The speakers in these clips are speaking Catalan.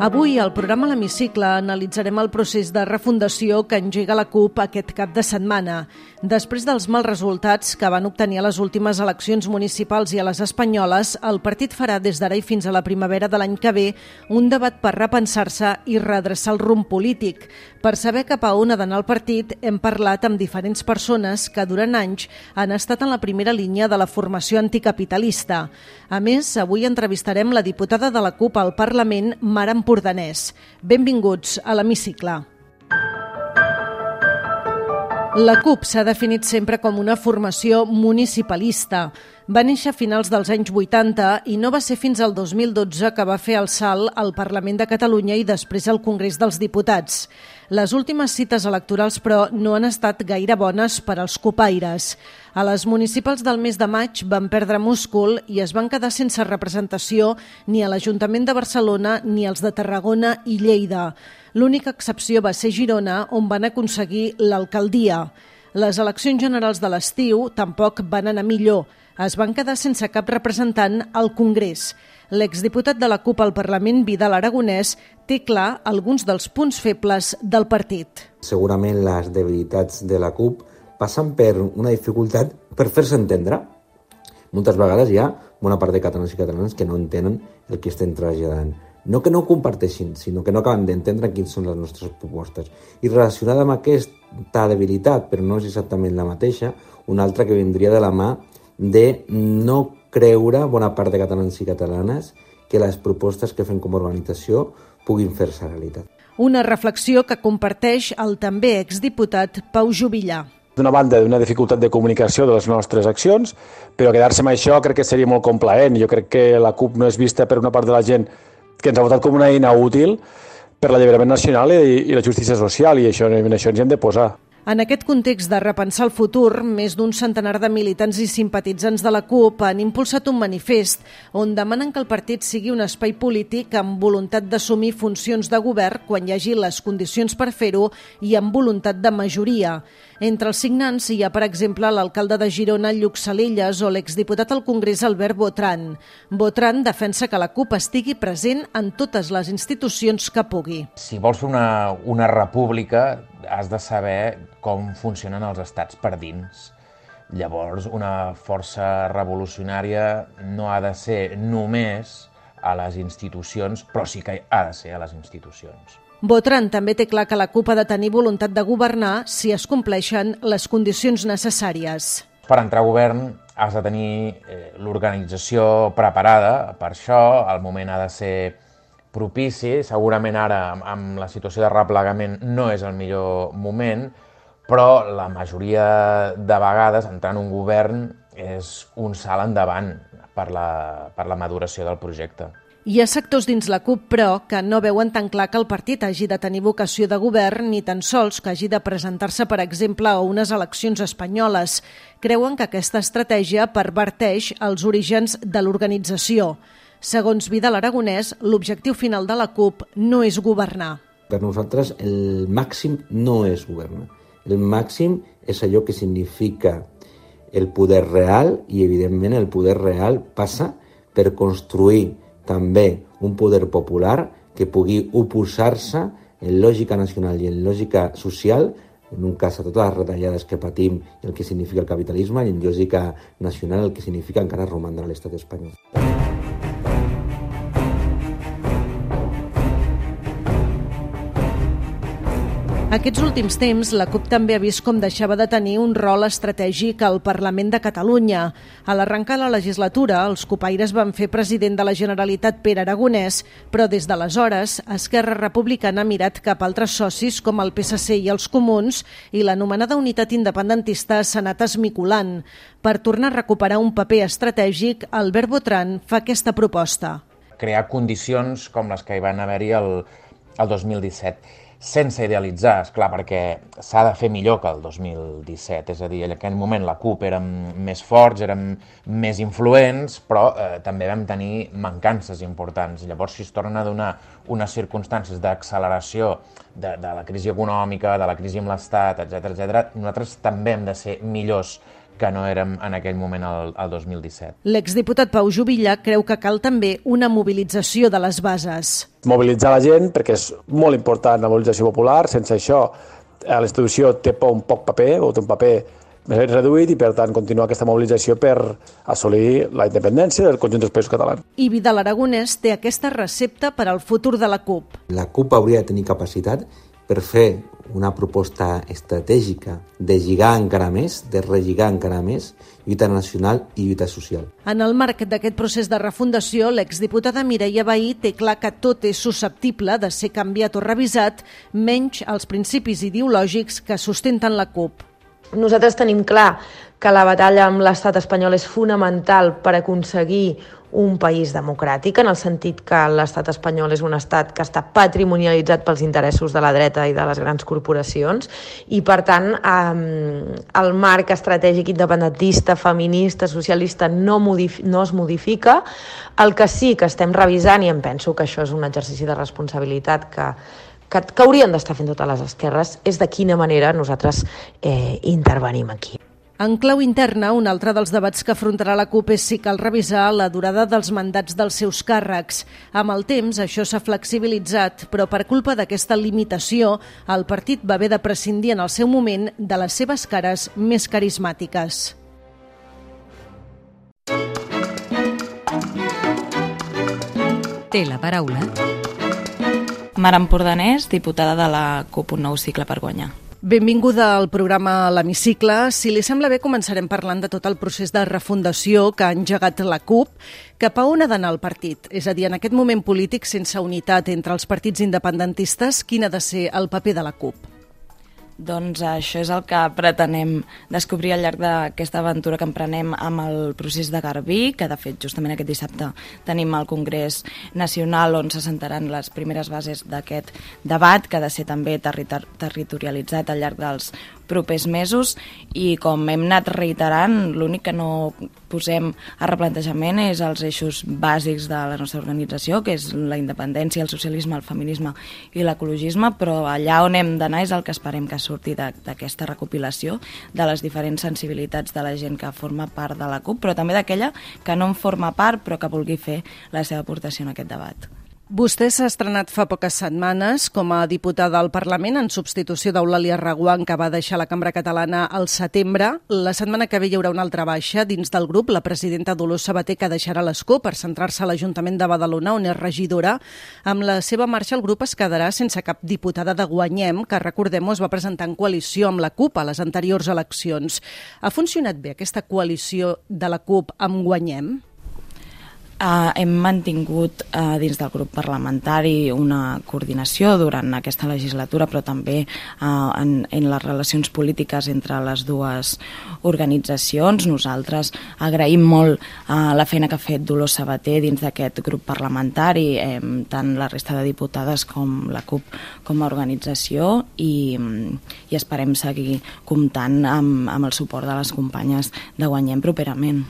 Avui, al programa L'Hemicicle, analitzarem el procés de refundació que engega la CUP aquest cap de setmana. Després dels mals resultats que van obtenir a les últimes eleccions municipals i a les espanyoles, el partit farà des d'ara i fins a la primavera de l'any que ve un debat per repensar-se i redreçar el rumb polític. Per saber cap a on ha d'anar el partit, hem parlat amb diferents persones que durant anys han estat en la primera línia de la formació anticapitalista. A més, avui entrevistarem la diputada de la CUP al Parlament, Mara Empordanès. Benvinguts a l'Hemicicle. La CUP s'ha definit sempre com una formació municipalista. Va néixer a finals dels anys 80 i no va ser fins al 2012 que va fer el salt al Parlament de Catalunya i després al Congrés dels Diputats. Les últimes cites electorals, però, no han estat gaire bones per als copaires. A les municipals del mes de maig van perdre múscul i es van quedar sense representació ni a l'Ajuntament de Barcelona ni als de Tarragona i Lleida. L'única excepció va ser Girona, on van aconseguir l'alcaldia. Les eleccions generals de l'estiu tampoc van anar millor es van quedar sense cap representant al Congrés. L'exdiputat de la CUP al Parlament, Vidal Aragonès, té clar alguns dels punts febles del partit. Segurament les debilitats de la CUP passen per una dificultat per fer-se entendre. Moltes vegades hi ha bona part de catalans i catalanes que no entenen el que estem traslladant. No que no ho comparteixin, sinó que no acaben d'entendre quines són les nostres propostes. I relacionada amb aquesta debilitat, però no és exactament la mateixa, una altra que vindria de la mà de no creure bona part de catalans i catalanes que les propostes que fem com a organització puguin fer-se realitat. Una reflexió que comparteix el també exdiputat Pau Jubillà. D'una banda, d'una dificultat de comunicació de les nostres accions, però quedar-se amb això crec que seria molt complaent. Jo crec que la CUP no és vista per una part de la gent que ens ha votat com una eina útil per l'alliberament nacional i, i la justícia social, i això, en això ens hem de posar. En aquest context de repensar el futur, més d'un centenar de militants i simpatitzants de la CUP han impulsat un manifest on demanen que el partit sigui un espai polític amb voluntat d'assumir funcions de govern quan hi hagi les condicions per fer-ho i amb voluntat de majoria. Entre els signants hi ha, per exemple, l'alcalde de Girona, Lluc Salelles, o l'exdiputat al Congrés, Albert Botran. Botran defensa que la CUP estigui present en totes les institucions que pugui. Si vols fer una, una república, has de saber com funcionen els estats per dins. Llavors, una força revolucionària no ha de ser només a les institucions, però sí que ha de ser a les institucions. Botran també té clar que la CUP ha de tenir voluntat de governar si es compleixen les condicions necessàries. Per entrar a govern has de tenir eh, l'organització preparada per això, el moment ha de ser propici. Segurament ara, amb la situació de replegament, no és el millor moment, però la majoria de vegades entrar en un govern és un salt endavant per la, per la maduració del projecte. Hi ha sectors dins la CUP, però, que no veuen tan clar que el partit hagi de tenir vocació de govern ni tan sols que hagi de presentar-se, per exemple, a unes eleccions espanyoles. Creuen que aquesta estratègia perverteix els orígens de l'organització. Segons Vidal Aragonès, l'objectiu final de la CUP no és governar. Per nosaltres el màxim no és governar. El màxim és allò que significa el poder real i, evidentment, el poder real passa per construir també un poder popular que pugui oposar-se en lògica nacional i en lògica social en un cas a totes les retallades que patim el que significa el capitalisme i en lògica nacional el que significa encara romandre l'estat espanyol. Aquests últims temps, la CUP també ha vist com deixava de tenir un rol estratègic al Parlament de Catalunya. A l'arrencar la legislatura, els copaires van fer president de la Generalitat Pere Aragonès, però des d'aleshores, Esquerra Republicana ha mirat cap a altres socis com el PSC i els Comuns i l'anomenada unitat independentista s'ha anat esmiculant. Per tornar a recuperar un paper estratègic, Albert Botran fa aquesta proposta. Crear condicions com les que hi van haver-hi el, el 2017 sense idealitzar, és clar, perquè s'ha de fer millor que el 2017, és a dir, en aquell moment la CUP érem més forts, érem més influents, però eh, també vam tenir mancances importants. Llavors, si es tornen a donar unes circumstàncies d'acceleració de, de la crisi econòmica, de la crisi amb l'Estat, etc etc, nosaltres també hem de ser millors que no érem en aquell moment al, al 2017. L'exdiputat Pau Jubilla creu que cal també una mobilització de les bases. Mobilitzar la gent, perquè és molt important la mobilització popular, sense això eh, la institució té un poc paper, o té un paper més reduït i, per tant, continuar aquesta mobilització per assolir la independència del conjunt dels països catalans. I Vidal Aragonès té aquesta recepta per al futur de la CUP. La CUP hauria de tenir capacitat per fer una proposta estratègica de lligar encara més, de relligar encara més, lluita nacional i lluita social. En el marc d'aquest procés de refundació, l'exdiputada Mireia Bahí té clar que tot és susceptible de ser canviat o revisat, menys els principis ideològics que sustenten la CUP. Nosaltres tenim clar que la batalla amb l'estat espanyol és fonamental per aconseguir un país democràtic, en el sentit que l'estat espanyol és un estat que està patrimonialitzat pels interessos de la dreta i de les grans corporacions, i per tant eh, el marc estratègic independentista, feminista, socialista no, no es modifica. El que sí que estem revisant, i em penso que això és un exercici de responsabilitat que, que, que haurien d'estar fent totes les esquerres, és de quina manera nosaltres eh, intervenim aquí. En clau interna, un altre dels debats que afrontarà la CUP és si cal revisar la durada dels mandats dels seus càrrecs. Amb el temps, això s'ha flexibilitzat, però per culpa d'aquesta limitació, el partit va haver de prescindir en el seu moment de les seves cares més carismàtiques. Té la paraula. Mar Empordanès, diputada de la CUP Un Nou Cicle per Guanyar. Benvinguda al programa L'Hemicicle. Si li sembla bé, començarem parlant de tot el procés de refundació que ha engegat la CUP. Cap a on ha d'anar el partit? És a dir, en aquest moment polític sense unitat entre els partits independentistes, quin ha de ser el paper de la CUP? Doncs això és el que pretenem descobrir al llarg d'aquesta aventura que emprenem amb el procés de Garbí, que de fet justament aquest dissabte tenim el Congrés Nacional on se sentaran les primeres bases d'aquest debat, que ha de ser també territor territorialitzat al llarg dels propers mesos i com hem anat reiterant, l'únic que no posem a replantejament és els eixos bàsics de la nostra organització, que és la independència, el socialisme, el feminisme i l'ecologisme, però allà on hem d'anar és el que esperem que surti d'aquesta recopilació de les diferents sensibilitats de la gent que forma part de la CUP, però també d'aquella que no en forma part però que vulgui fer la seva aportació en aquest debat. Vostè s'ha estrenat fa poques setmanes com a diputada al Parlament en substitució d'Eulàlia Raguant, que va deixar la cambra catalana al setembre. La setmana que ve hi haurà una altra baixa dins del grup, la presidenta Dolors Sabater, que deixarà l'escó per centrar-se a l'Ajuntament de Badalona, on és regidora. Amb la seva marxa, el grup es quedarà sense cap diputada de Guanyem, que, recordem es va presentar en coalició amb la CUP a les anteriors eleccions. Ha funcionat bé aquesta coalició de la CUP amb Guanyem? Uh, hem mantingut uh, dins del grup parlamentari una coordinació durant aquesta legislatura, però també uh, en, en les relacions polítiques entre les dues organitzacions. Nosaltres agraïm molt uh, la feina que ha fet Dolors Sabater dins d'aquest grup parlamentari, eh, tant la resta de diputades com la CUP com a organització i, i esperem seguir comptant amb, amb el suport de les companyes de Guanyem properament.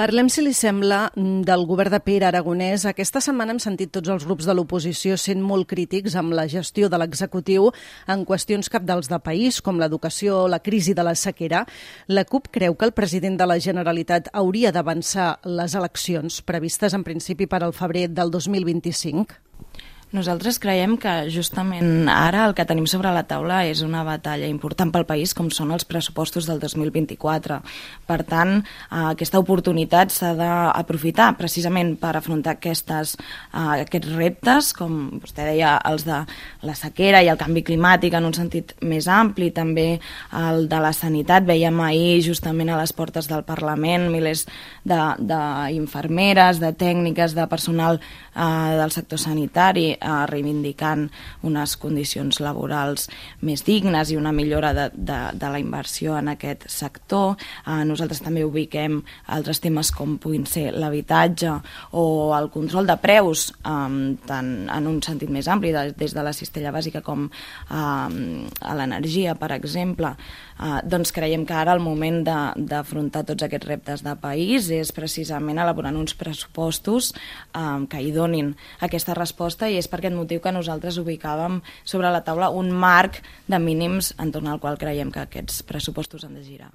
Parlem, si li sembla, del govern de Pere Aragonès. Aquesta setmana hem sentit tots els grups de l'oposició sent molt crítics amb la gestió de l'executiu en qüestions capdals de país, com l'educació o la crisi de la sequera. La CUP creu que el president de la Generalitat hauria d'avançar les eleccions previstes en principi per al febrer del 2025? Nosaltres creiem que justament ara el que tenim sobre la taula és una batalla important pel país com són els pressupostos del 2024. Per tant, eh, aquesta oportunitat s'ha d'aprofitar precisament per afrontar aquestes, eh, aquests reptes, com vostè deia, els de la sequera i el canvi climàtic en un sentit més ampli, també el de la sanitat. Veiem ahir justament a les portes del Parlament milers d'infermeres, de, de, de tècniques, de personal eh, del sector sanitari eh, reivindicant unes condicions laborals més dignes i una millora de, de, de la inversió en aquest sector. Eh, nosaltres també ubiquem altres temes com puguin ser l'habitatge o el control de preus, eh, tant en un sentit més ampli, de, des de la cistella bàsica com eh, a l'energia, per exemple, eh, doncs creiem que ara el moment d'afrontar tots aquests reptes de país és precisament elaborant uns pressupostos eh, que hi donin aquesta resposta i és per aquest motiu que nosaltres ubicàvem sobre la taula un marc de mínims entorn al qual creiem que aquests pressupostos han de girar.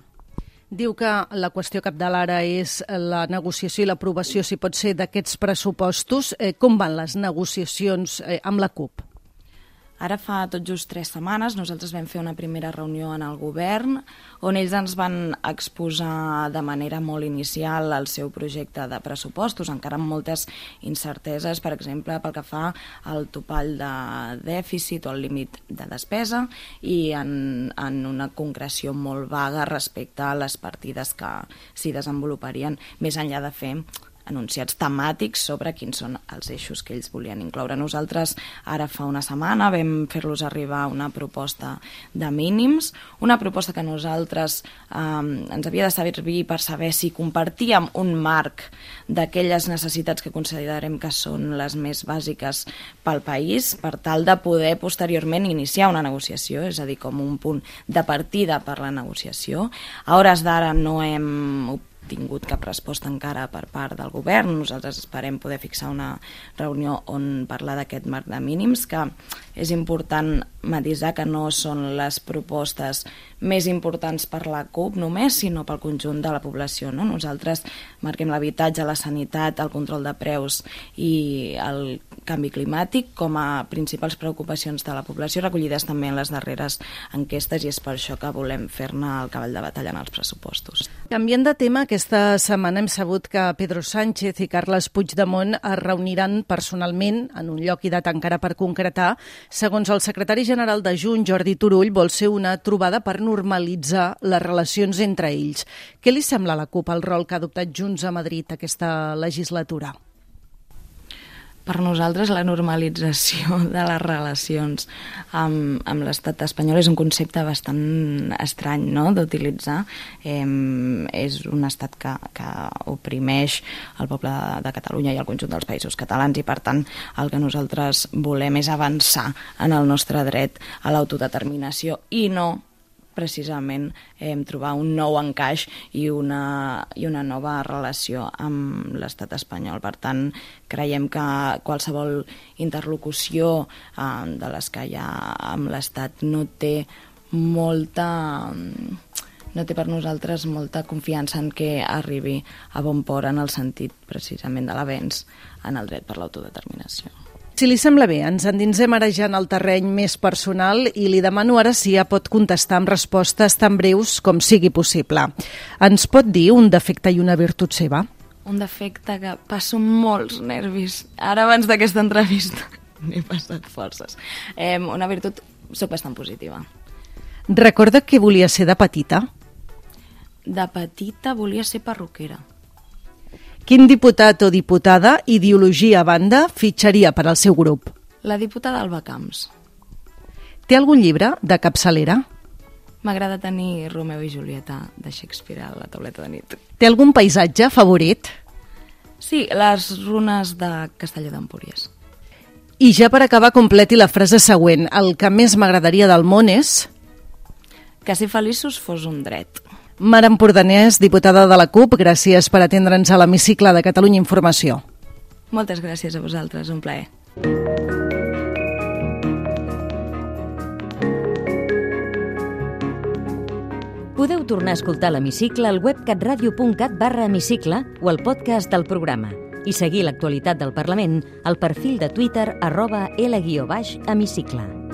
Diu que la qüestió capdalt ara és la negociació i l'aprovació, si pot ser, d'aquests pressupostos. Eh, com van les negociacions eh, amb la CUP? Ara fa tot just tres setmanes nosaltres vam fer una primera reunió en el govern on ells ens van exposar de manera molt inicial el seu projecte de pressupostos, encara amb moltes incerteses, per exemple, pel que fa al topall de dèficit o al límit de despesa i en, en una concreció molt vaga respecte a les partides que s'hi desenvoluparien, més enllà de fer anunciats temàtics sobre quins són els eixos que ells volien incloure. Nosaltres ara fa una setmana vam fer-los arribar una proposta de mínims, una proposta que nosaltres eh, ens havia de servir per saber si compartíem un marc d'aquelles necessitats que considerem que són les més bàsiques pel país, per tal de poder posteriorment iniciar una negociació, és a dir, com un punt de partida per la negociació. A hores d'ara no hem tingut cap resposta encara per part del govern. Nosaltres esperem poder fixar una reunió on parlar d'aquest marc de mínims, que és important matisar que no són les propostes més importants per la CUP només, sinó pel conjunt de la població. No? Nosaltres marquem l'habitatge, la sanitat, el control de preus i el canvi climàtic com a principals preocupacions de la població recollides també en les darreres enquestes i és per això que volem fer-ne el cavall de batalla en els pressupostos. Canviant de tema, aquesta setmana hem sabut que Pedro Sánchez i Carles Puigdemont es reuniran personalment en un lloc i data encara per concretar. Segons el secretari general de Junts, Jordi Turull, vol ser una trobada per normalitzar les relacions entre ells. Què li sembla a la CUP el rol que ha adoptat Junts a Madrid aquesta legislatura? Per nosaltres la normalització de les relacions amb, amb l'estat espanyol és un concepte bastant estrany no? d'utilitzar. Eh, és un estat que, que oprimeix el poble de, de Catalunya i el conjunt dels països catalans i per tant el que nosaltres volem és avançar en el nostre dret a l'autodeterminació i no precisament eh, trobar un nou encaix i una, i una nova relació amb l'estat espanyol. Per tant, creiem que qualsevol interlocució eh, de les que hi ha amb l'estat no té molta no té per nosaltres molta confiança en que arribi a bon port en el sentit precisament de l'avenç en el dret per l'autodeterminació. Si li sembla bé, ens endinsem ara ja en el terreny més personal i li demano ara si ja pot contestar amb respostes tan breus com sigui possible. Ens pot dir un defecte i una virtut seva? Un defecte que passo molts nervis. Ara, abans d'aquesta entrevista, n'he passat forces. Eh, una virtut, sóc bastant positiva. Recorda que volia ser de petita? De petita volia ser perruquera. Quin diputat o diputada, ideologia a banda, fitxaria per al seu grup? La diputada Alba Camps. Té algun llibre de capçalera? M'agrada tenir Romeo i Julieta de Shakespeare a la tauleta de nit. Té algun paisatge favorit? Sí, les runes de Castelló d'Empúries. I ja per acabar, completi la frase següent. El que més m'agradaria del món és... Que ser feliços fos un dret. Mare Empordanès, diputada de la CUP, gràcies per atendre'ns a l'hemicicle de Catalunya Informació. Moltes gràcies a vosaltres, un plaer. Podeu tornar a escoltar l'hemicicle al web catradio.cat barra hemicicle o al podcast del programa i seguir l'actualitat del Parlament al perfil de Twitter arroba L-hemicicle.